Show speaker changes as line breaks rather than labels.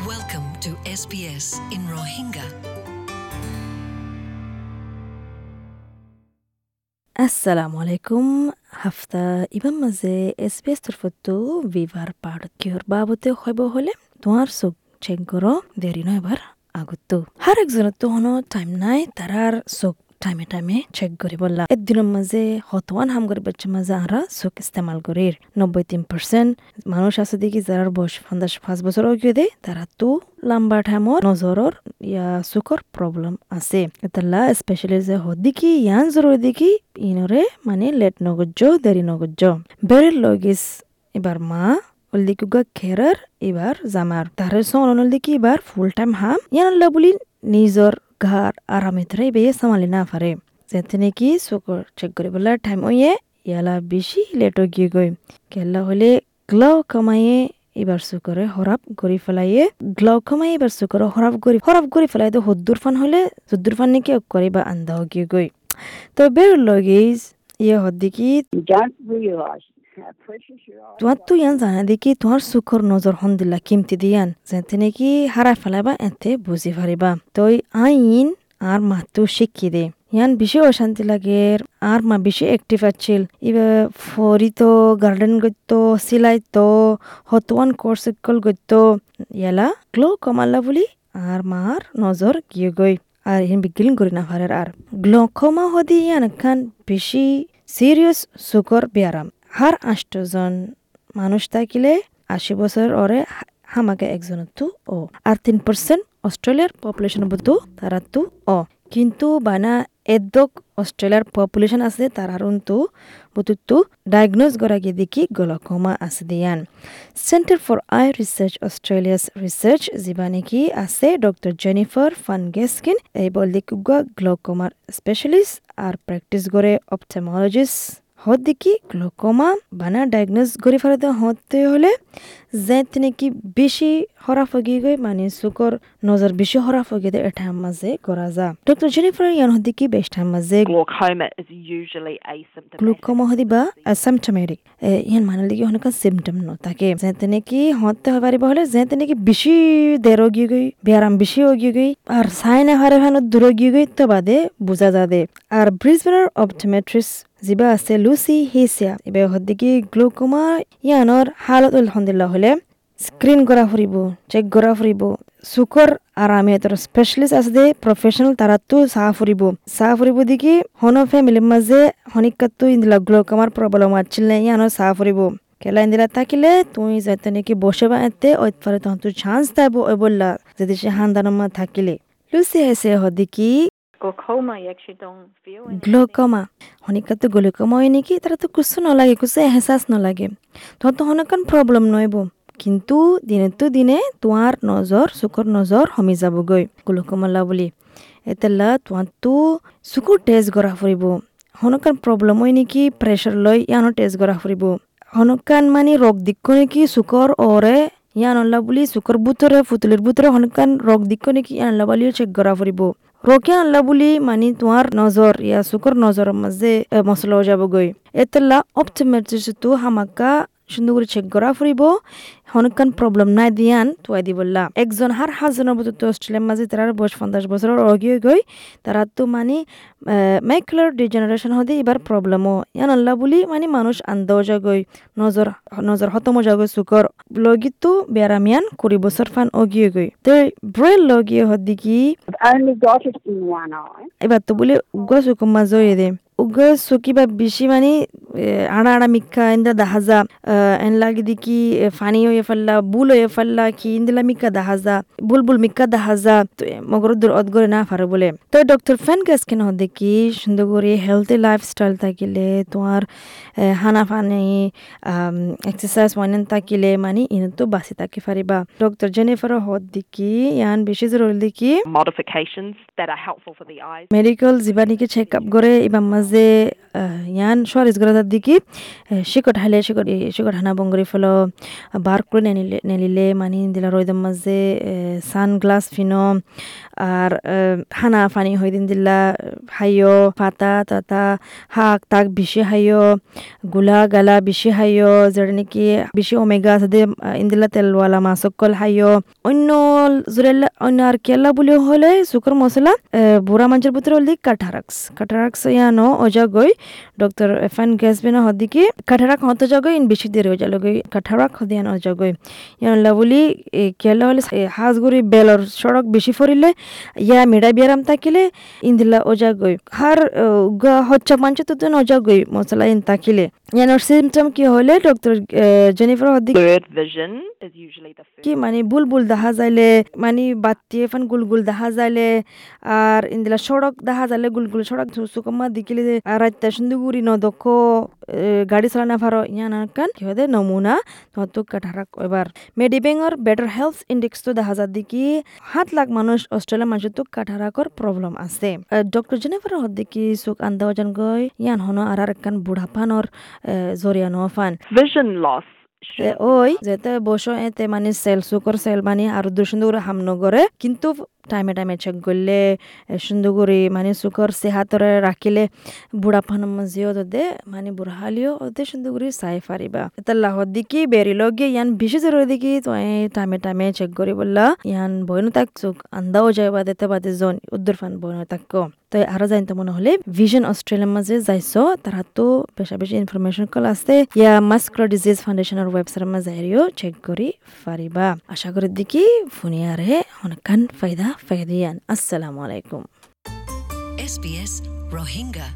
Welcome to SBS in Rohingya.
assalamu alaikum. Hafta ইবাম মাঝে SBS তরফতো ভিভার পাড় কিহর বাবতে হইব হলে তোমার চোখ চেক করো দেরি নয় এবার আগতো হার একজনের তো হনো টাইম নাই তারার চোখ টাইমে টাইমে চেক করি বললা একদিনের মাঝে হতওয়ান হাম করি বাচ্চা মাঝে আরা চোখ ইস্তেমাল করির। নব্বই তিন পার্সেন্ট মানুষ আছে দেখি যারা বয়স পঞ্চাশ পাঁচ বছর অগিয়ে দেয়, তারা তো লম্বা টাইমত নজরর ইয়া চকুর প্রবলেম আছে। এতাল্লা স্পেশালি যে হদিকি ইয়ান জরুরি দেখি, ইনরে মানে লেট নগজ্য, দেরি নগজ্য। বেরের লগিস, এবার মা ওলদিকুগা খেরার, এবার জামার। তারে সন দেখি, এবার ফুল টাইম হাম, ইয়ান বলি নিজর ঘর আরামে ধরে বেয়ে সামালি না পারে যেতে নাকি চকুর চেক করে বলে টাইম ওয়ে ইয়ালা বেশি লেটও গিয়ে গই কেলা হলে গ্লাও কামাইয়ে এবার চুকরে হরাপ গড়ি ফেলাইয়ে গ্লাও কামাই এবার চুকরে হরাপ গড়ি হরাপ গড়ি ফেলাই তো হদ্দুর ফান হলে হদ্দুর ফান নাকি করে বা আন্দাও গিয়ে গই তো বের লগেজ ইয়ে হদ্দিকি
You don't realise
তোমার তো ইয়ান জানা দেখি তোমার সুখর নজর হন দিলা কিমতি দিয়ান। যেতে নাকি হারাই ফেলাইবা এতে বুঝি পারিবা তই আইন আর মাতো শিখি দে। ইয়ান বেশি অশান্তি লাগে আর মা বেশি অ্যাক্টিভ আছিল। এবার ফরিত গার্ডেন গত্য সিলাইত হতওয়ান কোর্স কল গত্য ইয়ালা গ্লো কমালা বলি আর মার নজর গিয়ে গই আর ইন বিগিলিং করি না পারে আর গ্লকমা হদি ইয়ান খান বেশি সিরিয়াস সুগর ব্যারাম হার আষ্টজন মানুষ থাকিলে আশি বছর ওরে হামাকে একজনতো ও। আর তিন পার্সেন্ট অস্ট্রেলিয়ার পপুলেশন বুদ্ধু তারা তো ও। কিন্তু বানা এদক অস্ট্রেলিয়ার পপুলেশন আছে তারার তো ডায়াগনোজ করা গিয়ে দেখি গ্লকমা আছে দিয়ান। Centre for eye research Australia's research যিবা নেকি আছে? ডক্টর জেনিফার ফানগেস্কিন এই বল দেখুগা গ্লকমার স্পেশালিস্ট আর প্র্যাকটিস করে অপথেমোলজিস্ট হত দেখি গ্লোকোমা বানা ডায়াগনোস করে ফেলাতে হতে হলে যে নাকি বেশি হরাফ গিয়ে গই মানে চুকর নজর বেশি হরাফ গিয়ে দেয় এটার মাঝে করা যা। ডক্টর জেনিফার ইয়ান হত দেখি বেশটার মাঝে
glaucoma is usually asymptomatic.
Glaucoma হদি বা অ্যাসিমটমেটিক ইয়ান মানে লিগি হনকা সিমটম ন তাকে। যেতে নাকি হতে হয় পারিব হলে যেতে নাকি বেশি দেরো গিয়ে গই ব্যায়াম বেশি গিয়ে গই আর সাই না হারে ভানো দূর গিয়ে গই তো বাদে বুঝা যা দে আর ব্রিসবেনার অপটোমেট্রিস যিবা আছে লুচি হেচিয়া এবার হদ্দিকি গ্লুকোমা ইয়ানৰ হালত আলহামদুলিল্লাহ হলে স্ক্রিন করা ফুরিব চেক করা ফুরিব চুকর আরামে তোর স্পেশালিস্ট আছে দে প্রফেশনাল তারা তো চাহ ফুরিব চাহ ফুরিব দেখি হন ফ্যামিলির মাঝে হনিকাতো ইন্দিলা গ্লুকোমার প্রবলেম আছিল নে ইয়ানোর চাহ ফুরিব কেলা ইন্দিলা থাকিলে তুই যাতে নাকি বসে বা এতে ওই পারে তখন তুই চান্স দেব ওই বললা যদি সে হান্দানোর মা থাকিলে লুচি হেসে
you actually don't feel anything.
Glaucoma glaucoma হয় নাকি তারা তো কিছু নলাগে কিছু এহসাস নলাগে তোমার তো হনকান প্রবলেম নইব কিন্তু দিনেতো দিনে তোমার নজর চকুর নজর কমি যাবগৈ, গ্লুকোমালা বুলি। এতেলা তোমার তো চকুৰ টেষ্ট কৰা ফুৰিব। হনকান প্ৰব্লেম হয় নেকি? প্ৰেছাৰ লৈ ইয়ানো টেষ্ট কৰা ফুৰিব। হনকান মানে ৰোগ দিক্ষ নেকি? চুকৰ অৰে ইয়ান অল্লা বুলি চুকৰ বুটৰে ফুতুলিৰ বুটৰে হনকান ৰোগ দিক্ষ নেকি? ইয়ান অল্লা বুলিও চেক কৰা ফুৰিব। ৰোগে আল্লাহ বুলি মানে তোমাৰ নজৰ, ইয়া চকুৰ নজৰৰ মাজে মছলা যাবগৈ। এতেলা অপটিমেট্ৰিছটো হামাকা সুন্দর করে চেক করা ফুরিব। হনকান প্রবলেম নাই দিয়ান তুয়াই দি বললা একজন হার হাজনের মতো তো অস্ট্রেলিয়ার মাঝে তারা বয়স পঞ্চাশ বছরের অগিয়ে গই। তারা তো মানে মাইকুলার ডিজেনারেশন হতে এবার প্রবলেমও ইয়ান আল্লাহ বলি মানে মানুষ আন্দাও যাগই নজর নজর হতম যাগই চুকর। লগিতো বেড়ামিয়ান কুড়ি বছর ফান অগিয়ে গই। তো ব্রেল লগিয়ে হদি কি এবার তো বলে উগ্র চুকুম মাজয়ে দে। উগ্র চুকি বা বেশি মানে আড়া আড়া মিক্কা ইন্দা দাহাজা এন লাগি দিকি ফানি হয়ে ফেললা বুল হয়ে ফেললা কি ইন্দিলা মিক্কা দাহাজা বুল বুল মিক্কা দাহাজা তো মগর দূর অদগরে না পারে বলে তো ডক্টর ফ্যান গাছ কেন দেখি সুন্দর করে হেলথি লাইফস্টাইল থাকিলে তোমার হানা ফানি এক্সারসাইজ ওয়ানেন থাকিলে মানে ইন তো বাঁচি থাকি পারিবা ডক্টর জেনিফার হদ দেখি ইয়ান বেশি জরুরি দেখি
Modifications that are helpful for the eyes.
Medical যিবা নেকি চেক আপ কৰে ইবাৰ মাজে ইয়ান সৰিজ কৰে হাজার দিকে শিকট হাইলে শিকট শিকট হানা বঙ্গরি ফলো বার করে নেলিলে মানে দিলা রইদম মাঝে সানগ্লাস ফিনো, আর হানা ফানি হই দিন দিলা হাইও পাতা, তাতা, হাক, তাক বেশি হাইও গুলা গালা বেশি হাইও যেটা নাকি বেশি ওমেগা আছে ইন্দিলা তেলওয়ালা মাছকল হাইও অন্য জুরেলা, অন্য আর কেলা বলে হলে শুকর মশলা বুড়া মানুষের ভিতরে হলি কাঠারাক্স কাঠারাক্স ইয়ানো অজাগই ডক্টর এফান গ্যাসবিনা হদিকে কাঠারাক হত জাগই ইন বেশি দেরি অজালগই কাঠারাক হদিয়ান অজাগই ইয়ান লাবলি কেলা হলে হাজগুড়ি বেলর সড়ক বেশি ফরিলে ইয়া মেডা বিয়ারাম থাকিলে ইন্দিলা অজাগই হার গা হচ্ছা পাঞ্চ তো অজাগই মশলা ইন থাকিলে ইয়ানোর সিমটম কি হলে doctor Jennifer
vision is usually the first.
কি মানে বুলবুল দেখা যাইলে মানে বাতি এফান গুলগুল দেখা যাইলে আর ইন্দিলা সড়ক দেখা যাইলে গুলগুল সড়ক সুকমা দিকিলে রাত্তা সুন্দরগুড়ি নদক্ষ গাড়ি চালানা ফারো ইয়ান কান কি হয় নমুনা তত কাঠারাক এবার মেডিবেঙ্গর বেটার হেলথ ইন্ডেক্স তো দেখা যায় দেখি সাত লাখ মানুষ অস্ট্রেলিয়া মানুষের তো কাঠারাকর প্রবলেম আছে ডক্টর জেনেফার হদ দেখি চোখ আন্দাও যেন গই ইয়ান হন আর আর কান বুঢ়া ফানৰ জরিয়া ন ফান
loss.
এ ওই যেতে বসো এতে মানে সেল সুকর সেল মানে আর দু সুন্দর করে হাম নগরে কিন্তু টাইমে টাইমে চেক করলে সুন্দর করে মানে সুকর সেহাতরে রাখিলে বুড়া ফান মজিও দে মানে বুড়া হালিও ওদের সুন্দর করে চাই পারিবা এটা লাহত দিকি বেরিল গিয়ে ইয়ান বেশি জরুরি দিকি তো টাইমে টাইমে চেক করি বললা ইয়ান বইনো তাক চোখ আন্দাও যায় বা দিতে বাদে জন উদ্দুর ফান বইনো তাক তো আরও জানতে মনে হলে ভিশন অস্ট্রেলিয়ার মাঝে যাইছো তারা তো বেশা বেশি ইনফরমেশন কল আছে, ইয়া মাস্কুলার ডিজিজ ফাউন্ডেশনের ওয়েবসাইটের মাঝে চেক করি পারিবা আশা করি দেখি ফুনিয়ারে অনেকখান ফায়দা ফায়দিয়ান আসসালামু আলাইকুম
SBS Rohingya.